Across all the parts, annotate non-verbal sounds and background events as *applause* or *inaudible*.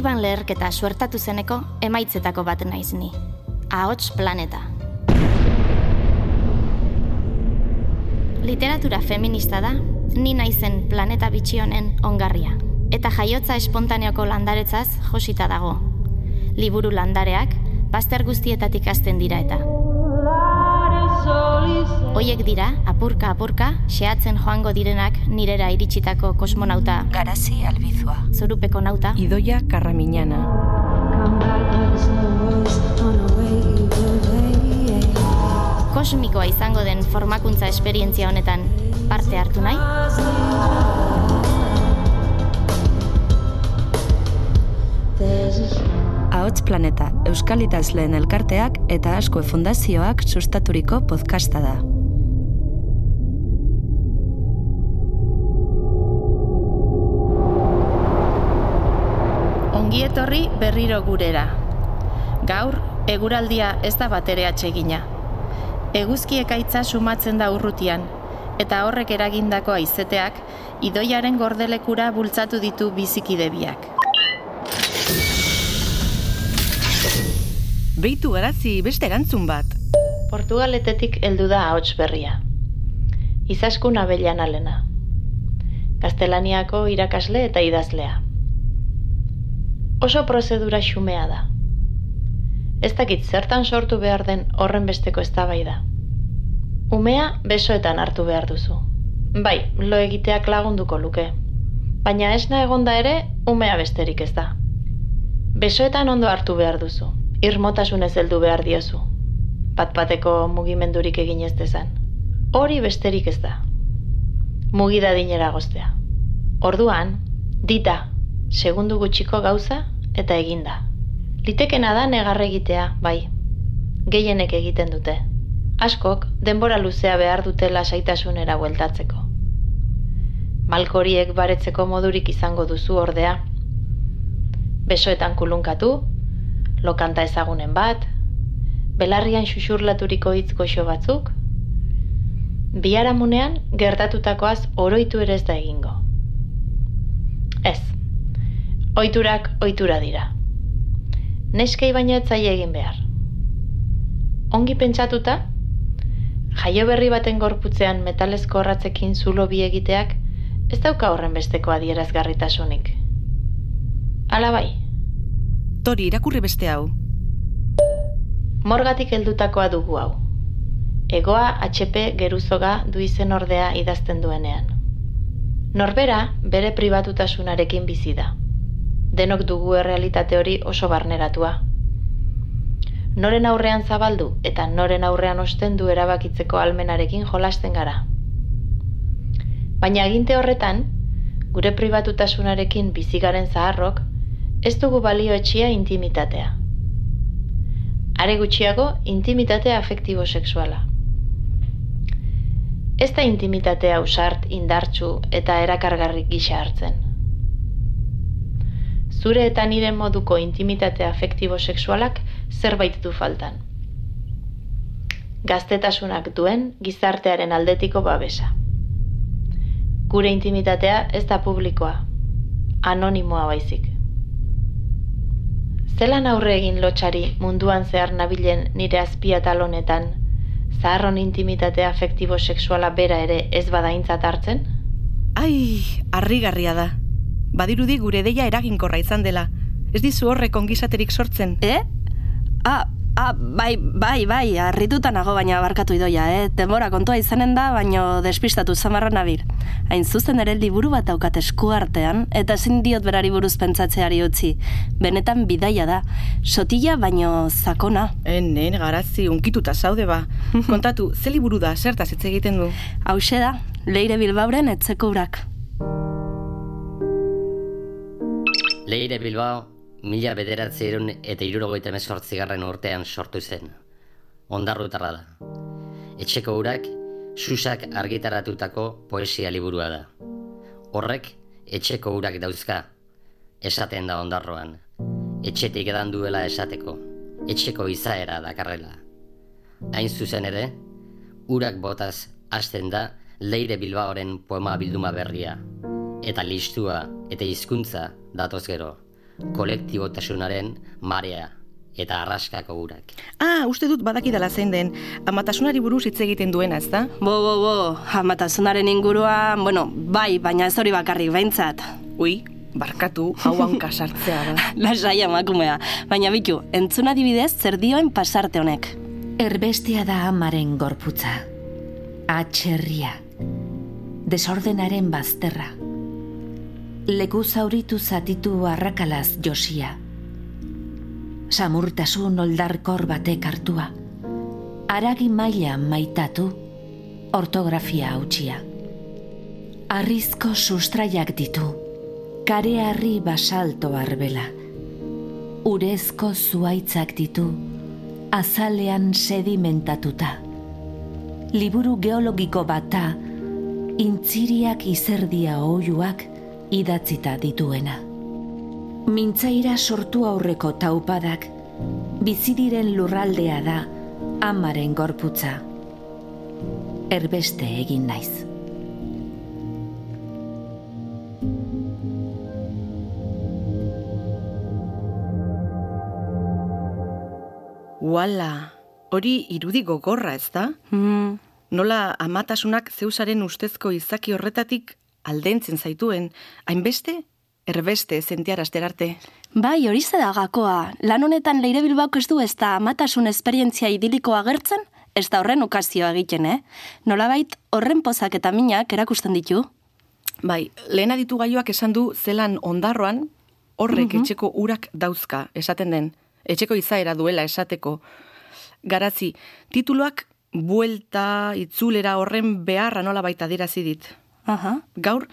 Bang leherketa suertatu zeneko emaitzetako bat naiz ni. Ahots planeta. Literatura feminista da, ni naizen planeta bitxi honen ongarria. Eta jaiotza espontaneoko landaretzaz josita dago. Liburu landareak, bazter guztietatik hasten dira eta. Hoiek dira, apurka apurka, xeatzen joango direnak nirera iritsitako kosmonauta Garazi albizua. zorupeko nauta, Idoia Karramiñana. kosmikoa izango den formakuntza esperientzia honetan parte hartu nahi? Ahots Planeta, Euskal Idazleen Elkarteak eta Askue Fundazioak sustaturiko podcasta da. Ongi etorri berriro gurera. Gaur, eguraldia ez da batere atsegina. Eguzki ekaitza sumatzen da urrutian, eta horrek eragindako aizeteak, idoiaren gordelekura bultzatu ditu bizikide biak. Beitu garazi beste erantzun bat. Portugaletetik heldu da ahots berria. Izaskun abellan alena. Gaztelaniako irakasle eta idazlea. Oso prozedura xumea da. Ez dakit zertan sortu behar den horren besteko eztabaida. Umea besoetan hartu behar duzu. Bai, lo egiteak lagunduko luke. Baina esna egonda ere, umea besterik ez da. Besoetan ondo hartu behar duzu. Irmotasunez heldu behar diozu. Pat-pateko mugimendurik egin ez dezan. Hori besterik ez da. Mugida dinera goztea. Orduan, dita, segundu gutxiko gauza eta eginda. Litekena da negarre egitea, bai. Gehienek egiten dute. Askok denbora luzea behar dute lasaitasunera bueltatzeko. Malkoriek baretzeko modurik izango duzu ordea. Besoetan kulunkatu, lokanta ezagunen bat, belarrian xuxurlaturiko hitz goxo batzuk, biharamunean gertatutakoaz oroitu ere ez da egingo. Ez, oiturak oitura dira. Neskei baino ez zaie egin behar. Ongi pentsatuta, jaio berri baten gorputzean metalezko horratzekin zulo bi egiteak ez dauka horren besteko adierazgarritasunik. Hala bai, Tori, irakurri beste hau. Morgatik heldutakoa dugu hau. Egoa HP geruzoga du izen ordea idazten duenean. Norbera bere pribatutasunarekin bizi da. Denok dugu errealitate hori oso barneratua. Noren aurrean zabaldu eta noren aurrean ostendu erabakitzeko almenarekin jolasten gara. Baina aginte horretan, gure pribatutasunarekin bizigaren zaharrok, ez dugu balioetxia intimitatea. Are gutxiago, intimitate afektibo sexuala. Ez da intimitate ausart, indartsu eta erakargarrik gisa hartzen. Zure eta nire moduko intimitate afektibo sexualak zerbait du faltan. Gaztetasunak duen gizartearen aldetiko babesa. Gure intimitatea ez da publikoa, anonimoa baizik. Zelan aurre egin lotxari munduan zehar nabilen nire azpia talonetan, zaharron intimitate afektibo sexuala bera ere ez badaintzat hartzen? Ai, harrigarria da. Badirudi gure deia eraginkorra izan dela. Ez dizu horrek ongizaterik sortzen. Eh? Ah, ah, bai, bai, bai, harrituta nago baina barkatu idoia, eh? Denbora kontua izanen da, baino despistatu zamarra nabil. Hain zuzen ere liburu bat daukat esku artean, eta ezin diot berari buruz pentsatzeari utzi. Benetan bidaia da. Sotila baino zakona. Enen, garazi, unkituta zaude ba. *laughs* Kontatu, ze liburu da, zertaz hitz egiten du. Hauxe da, Leire Bilbauren etzeko urak. Leire Bilbao, mila bederatzeron eta irurogeita garren urtean sortu zen. Ondarrutarra da. Etxeko urak, susak argitaratutako poesia liburua da. Horrek, etxeko urak dauzka, esaten da ondarroan. Etxetik edan duela esateko, etxeko izaera dakarrela. Hain zuzen ere, urak botaz hasten da Leire Bilbaoren poema bilduma berria, eta listua eta hizkuntza datoz gero. Kolektibotasunaren marea eta arraskako urak. Ah, uste dut badakidala zein den, amatasunari buruz hitz egiten duena, ez da? Bo, bo, bo, amatasunaren inguruan, bueno, bai, baina ez hori bakarrik behintzat. Ui, barkatu, hauan kasartzea da. *laughs* Lasai emakumea, baina bitu, entzun adibidez zer dioen pasarte honek. Erbestea da amaren gorputza. Atxerria. Desordenaren bazterra. Leku zauritu zatitu arrakalaz josia. Samurtasun oldarkor batek hartua. Aragi maila maitatu. Ortografia hautsia. Arrizko sustraiak ditu. Kare harri basalto arbela. Urezko zuaitzak ditu. Azalean sedimentatuta. Liburu geologiko bata, intziriak izerdia oiuak idatzita dituena. Mintzaira sortu aurreko taupadak, bizidiren lurraldea da amaren gorputza. Erbeste egin naiz. Uala, hori irudi gogorra, ez da? Hmm, Nola amatasunak zeusaren ustezko izaki horretatik aldentzen zaituen, hainbeste, erbeste zentiarazter arte. bai, hori da gakoa. Lan honetan leire bilbako ez du ez da amatasun esperientzia idilikoa agertzen, ez da horren ukazioa egiten, eh? Nolabait, horren pozak eta minak erakusten ditu. Bai, lehen aditu gaioak esan du zelan ondarroan, horrek etxeko urak dauzka, esaten den. Etxeko izaera duela esateko. Garazi, tituluak buelta, itzulera horren beharra nola baita dirazi dit. Aha. Gaur,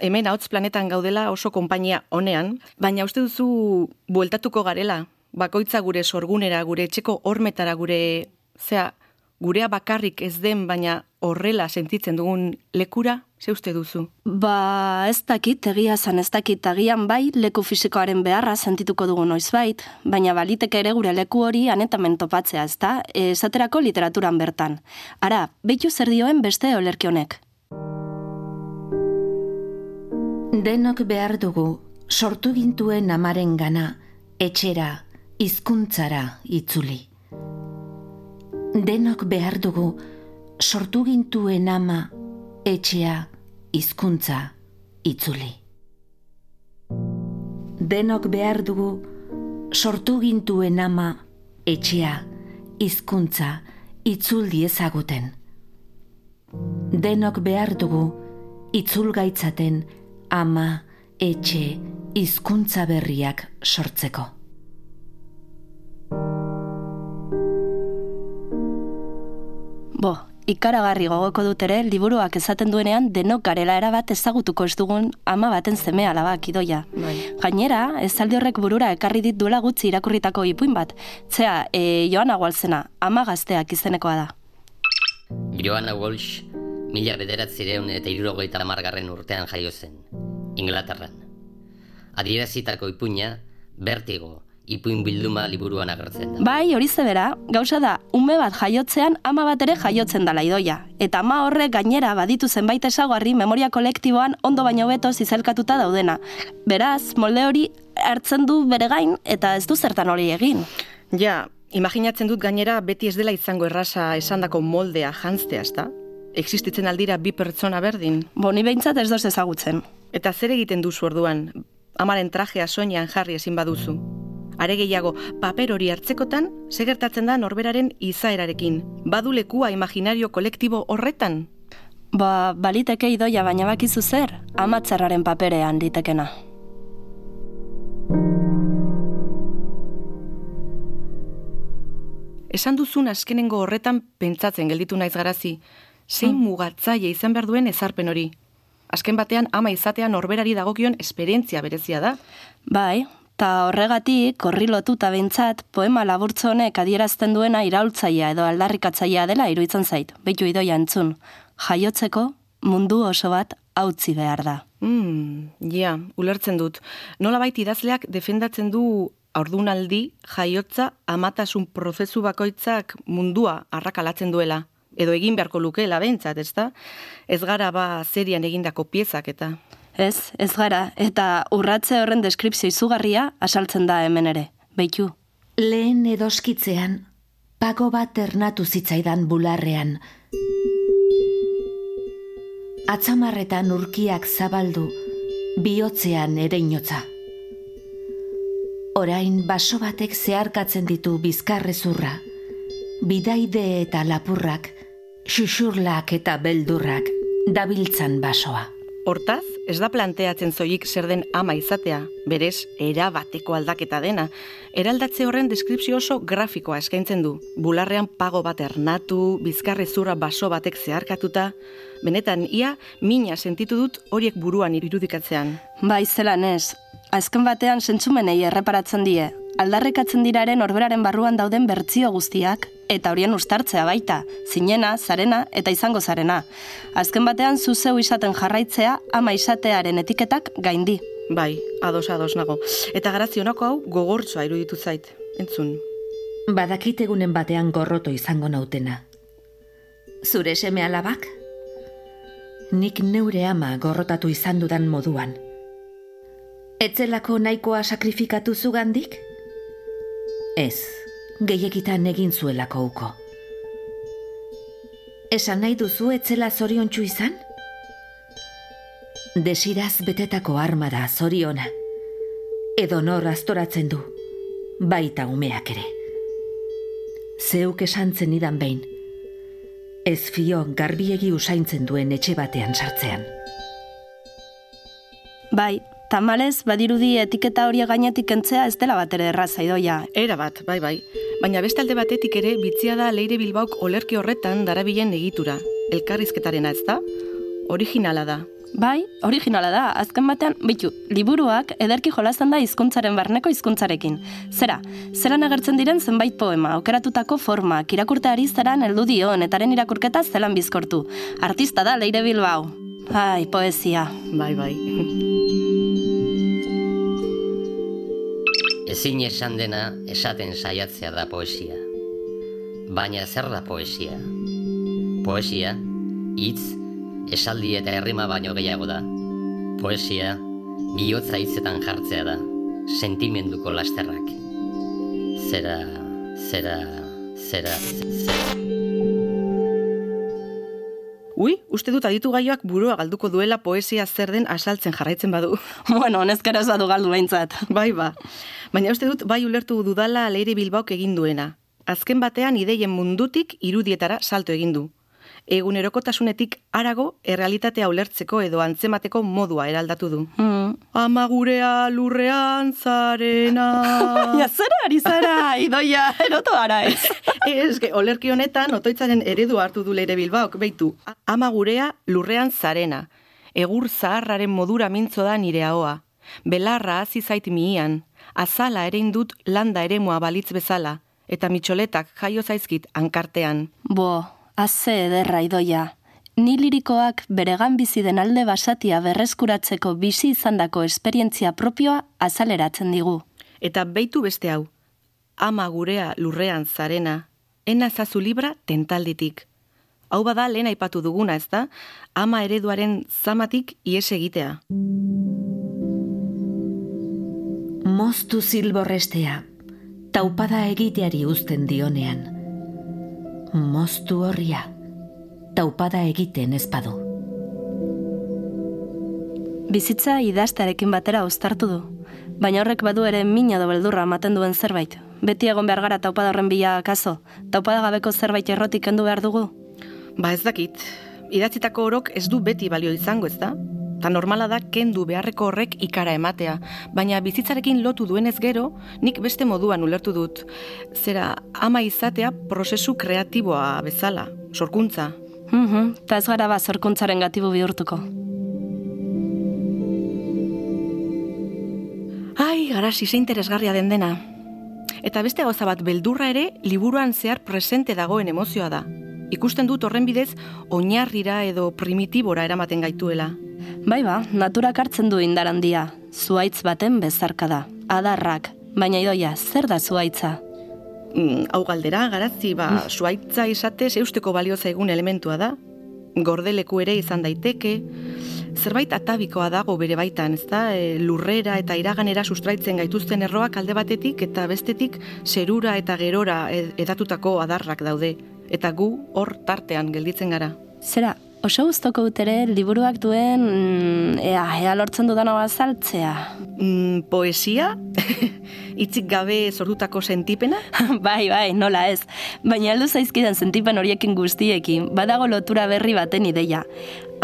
hemen hauts planetan gaudela oso konpainia honean, baina uste duzu bueltatuko garela, bakoitza gure sorgunera, gure etxeko hormetara, gure, zea, gurea bakarrik ez den, baina horrela sentitzen dugun lekura, ze uste duzu? Ba, ez dakit, egia zan ez dakit, agian bai, leku fisikoaren beharra sentituko dugu noizbait, baina baliteke ere gure leku hori anetamen topatzea, ez da, esaterako literaturan bertan. Ara, behitu zer dioen beste olerki honek. Denok behar dugu sortu gintuen amaren gana, etxera, hizkuntzara itzuli. Denok behar dugu sortu gintuen ama, etxea, hizkuntza itzuli. Denok behar dugu sortu gintuen ama, etxea, hizkuntza itzuldi ezaguten. Denok behar dugu itzulgaitzaten ama, etxe, hizkuntza berriak sortzeko. Bo, ikaragarri gogoko dut ere, liburuak esaten duenean denok garela erabat ezagutuko ez dugun ama baten zeme alabak idoia. Bai. Gainera, ezaldi horrek burura ekarri dit duela gutxi irakurritako ipuin bat. Zea, e, Joana Gualzena, ama gazteak izenekoa da. Joanna Walsh, mila bederatzireun eta irurogeita amargarren urtean jaio zen, Inglaterran. Adierazitako ipuina, Vertigo, ipuin bilduma liburuan agertzen da. Bai, hori zebera, gauza da, ume bat jaiotzean ama bat ere jaiotzen dala idoia. Eta ama horrek gainera baditu zenbait esagarri memoria kolektiboan ondo baino beto zizelkatuta daudena. Beraz, molde hori hartzen du bere gain eta ez du zertan hori egin. Ja, imaginatzen dut gainera beti ez dela izango erraza esandako moldea jantztea, ezta? Existitzen aldira bi pertsona berdin. Boni behintzat ez doz ezagutzen. Eta zer egiten duzu orduan? Amaren trajea soinean jarri ezin baduzu. Are gehiago, paper hori hartzekotan, segertatzen da norberaren izaerarekin. Badu lekua imaginario kolektibo horretan? Ba, baliteke idoia baina bakizu zer, amatzarraren paperean litekena. Esan duzun azkenengo horretan pentsatzen gelditu naiz garazi. Zein mugatzaile izan behar duen ezarpen hori. Azken batean ama izatea norberari dagokion esperientzia berezia da. Bai, eta horregatik, horri lotuta behintzat, poema laburtzo honek adierazten duena iraultzaia edo aldarrikatzaia dela iruditzen zait. Beitu idoia entzun, jaiotzeko mundu oso bat hautzi behar da. Mm, ja, ulertzen dut. Nola baita idazleak defendatzen du aurdunaldi jaiotza amatasun prozesu bakoitzak mundua arrakalatzen duela. Edo egin beharko lukeela behintzat, ez da? Ez gara ba serian egindako piezak eta... Ez, ez gara, eta urratze horren deskripzio izugarria asaltzen da hemen ere. Beitu. Lehen edoskitzean, pago bat ernatu zitzaidan bularrean. Atzamarretan urkiak zabaldu, bihotzean ere inotza. Orain baso batek zeharkatzen ditu bizkarrezurra, bidaide eta lapurrak, xuxurlak eta beldurrak, dabiltzan basoa. Hortaz, ez da planteatzen zoik zer den ama izatea, berez, era bateko aldaketa dena. Eraldatze horren deskripzio oso grafikoa eskaintzen du. Bularrean pago bat ernatu, bizkarrezurra baso batek zeharkatuta, benetan ia mina sentitu dut horiek buruan irudikatzean. Bai, zelan ez. Azken batean sentzumenei erreparatzen die. Aldarrekatzen diraren orberaren barruan dauden bertzio guztiak, eta horien ustartzea baita, zinena, zarena eta izango zarena. Azken batean zuzeu izaten jarraitzea ama izatearen etiketak gaindi. Bai, ados ados nago. Eta garazionako hau gogortzoa iruditu zait. Entzun. Badakit egunen batean gorroto izango nautena. Zure seme alabak? Nik neure ama gorrotatu izan dudan moduan. Etzelako nahikoa sakrifikatu zugandik? Ez, gehiagitan egin zuelako uko. Esan nahi duzu etzela zoriontsu izan? Desiraz betetako arma da zoriona. Edo nor aztoratzen du, baita umeak ere. Zeuk esan zenidan behin, ez fio garbiegi usaintzen duen etxe batean sartzean. Bai, tamalez, badirudi etiketa hori gainetik kentzea ez dela bat ere erraza idoia. Era bat, bai bai. Baina beste alde batetik ere bitzia da Leire Bilbaok olerki horretan darabilen egitura. Elkarrizketarena ez da? Originala da. Bai, originala da, azken batean, bitu, liburuak ederki jolasten da hizkuntzaren barneko hizkuntzarekin. Zera, zelan agertzen diren zenbait poema, okeratutako formak, irakurteari zeran heldu dio, netaren irakurketa zelan bizkortu. Artista da, Leire Bilbao. Ai, poesia. Bai, bai. *laughs* Ezin esan dena esaten saiatzea da poesia. Baina zer da poesia? Poesia, hitz, esaldi eta herrima baino gehiago da. Poesia, bihotza hitzetan jartzea da, sentimenduko lasterrak. Zera, zera, zera, zera. Ui, uste dut aditu gaioak burua galduko duela poesia zer den asaltzen jarraitzen badu. *laughs* bueno, honezkero ez badu galdu behintzat. bai, ba. Baina uste dut bai ulertu dudala Leire Bilbaok egin duena. Azken batean ideien mundutik irudietara salto egin du. Egunerokotasunetik arago errealitatea ulertzeko edo antzemateko modua eraldatu du. Mm. Ama gurea lurrean zarena. *laughs* ja, zara ari zara, idoia, eroto ara ez. *laughs* Ez, olerki honetan, otoitzaren eredu hartu du leire bilbaok, beitu, ama gurea lurrean zarena. Egur zaharraren modura mintzo da nire ahoa. Belarra hasi zait miian, azala ere indut landa eremua balitz bezala, eta mitxoletak jaio zaizkit hankartean. Bo, Aze ederra idoia. Ni lirikoak beregan bizi den alde basatia berreskuratzeko bizi izandako esperientzia propioa azaleratzen digu. Eta beitu beste hau. Ama gurea lurrean zarena, ena zazu libra tentalditik. Hau bada lehen aipatu duguna, ez da? Ama ereduaren zamatik ies egitea. Moztu zilborrestea, taupada egiteari uzten dionean moztu horria, taupada egiten ezpadu. Bizitza idaztarekin batera uztartu du, baina horrek badu ere mina do beldurra ematen duen zerbait. Beti egon behar gara taupada horren bila kaso, taupada gabeko zerbait errotik kendu behar dugu? Ba ez dakit, idatzitako orok ez du beti balio izango ez da? Ta normala da kendu beharreko horrek ikara ematea, baina bizitzarekin lotu duenez gero, nik beste moduan ulertu dut. Zera, ama izatea prozesu kreatiboa bezala, sorkuntza. Mhm, ta ez gara ba sorkuntzaren gatibu bihurtuko. Ai, garasi ze interesgarria den dena. Eta beste gauza bat beldurra ere liburuan zehar presente dagoen emozioa da. Ikusten dut horren bidez oinarrira edo primitibora eramaten gaituela. Bai ba, naturak hartzen du indar handia, zuaitz baten bezarka da, adarrak, baina idoia, zer da zuaitza? Mm, hau galdera, garazi, ba, zuaitza izatez eusteko balio zaigun elementua da. Gordeleku ere izan daiteke, zerbait atabikoa dago bere baitan, ez da? E, lurrera eta iraganera sustraitzen gaituzten erroak alde batetik eta bestetik zerura eta gerora edatutako adarrak daude. Eta gu hor tartean gelditzen gara. Zera, oso guztoko utere liburuak duen mm, ea, ea lortzen dudana bazaltzea. Mm, poesia? *laughs* Itzik gabe sortutako sentipena? *laughs* bai, bai, nola ez. Baina aldu zaizkidan sentipen horiekin guztiekin, badago lotura berri baten ideia.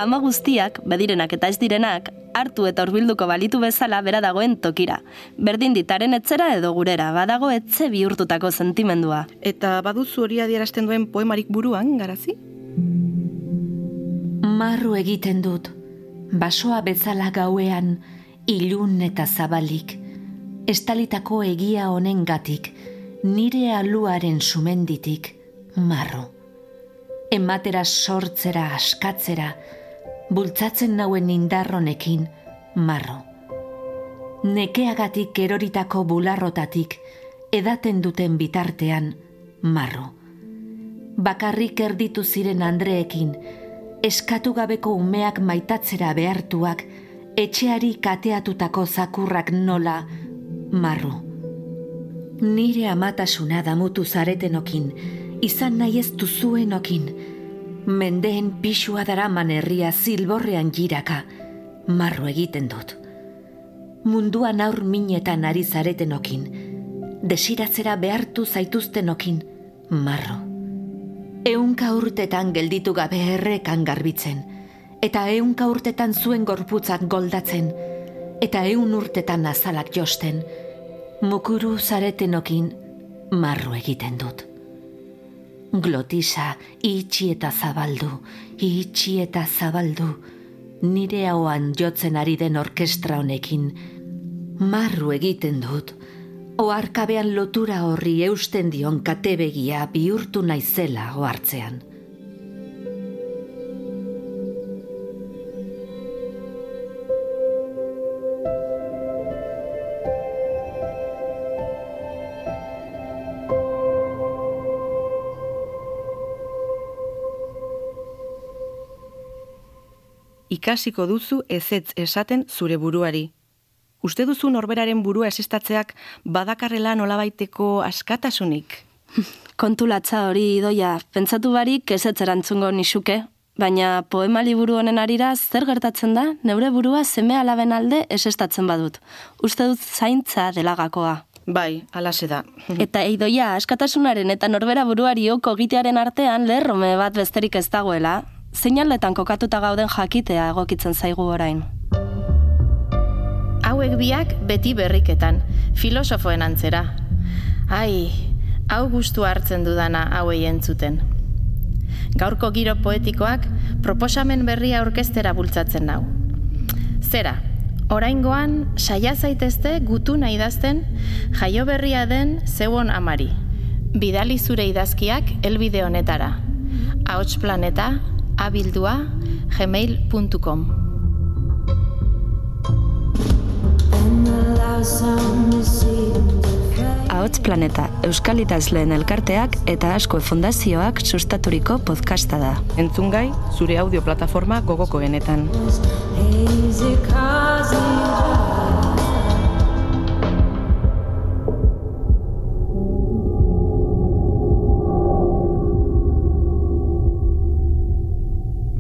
Ama guztiak, badirenak eta ez direnak, hartu eta hurbilduko balitu bezala bera dagoen tokira. Berdin ditaren etzera edo gurera, badago etze bihurtutako sentimendua. Eta baduzu hori adierazten duen poemarik buruan, garazi? Marru egiten dut, basoa bezala gauean, ilun eta zabalik, estalitako egia honen gatik, nire aluaren sumenditik, marru. Ematera sortzera askatzera, bultzatzen nauen indarronekin, marro. Nekeagatik eroritako bularrotatik, edaten duten bitartean, marro. Bakarrik erditu ziren Andreekin, eskatu gabeko umeak maitatzera behartuak, etxeari kateatutako zakurrak nola, marro. Nire amatasuna damutu zaretenokin, izan nahi ez duzuenokin, mendeen pixua daraman herria zilborrean jiraka, marro egiten dut. Munduan aur minetan ari zaretenokin, desiratzera behartu zaituztenokin, marro. Eunka urtetan gelditu gabe errekan garbitzen, eta eunka urtetan zuen gorputzak goldatzen, eta eun urtetan azalak josten, mukuru zaretenokin, marro egiten dut. Glotisa itxi eta zabaldu, itxi eta zabaldu, nire hauan jotzen ari den orkestra honekin, marru egiten dut, oarkabean lotura horri eusten dion katebegia bihurtu naizela oartzean. ikasiko duzu ezetz esaten zure buruari. Uste duzu norberaren burua esistatzeak badakarrela nolabaiteko askatasunik? *laughs* Kontulatza hori doia, pentsatu barik ezetz erantzungo nisuke, baina poema liburu honen arira zer gertatzen da, neure burua zeme alaben alde esestatzen badut. Uste dut zaintza delagakoa. Bai, alase da. *laughs* eta eidoia, askatasunaren eta norbera buruari oko gitearen artean lerrome bat besterik ez dagoela, zeinaletan kokatuta gauden jakitea egokitzen zaigu orain. Hauek biak beti berriketan, filosofoen antzera. Ai, hau gustu hartzen dudana hauei entzuten. Gaurko giro poetikoak proposamen berria orkestera bultzatzen nau. Zera, oraingoan saia zaitezte gutuna idazten jaio berria den zeuon amari. Bidali zure idazkiak elbide honetara. Ahots planeta abildua gmail.com Ahots Planeta, Euskal Itazleen elkarteak eta Asko Fundazioak sustaturiko podcasta da. Entzungai, zure audio plataforma gogoko genetan.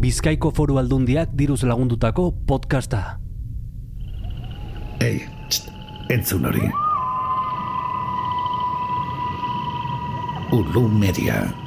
Bizkaiko foru aldundiak diruz lagundutako podcasta. Ei, txt, entzun hori. Ulu Media.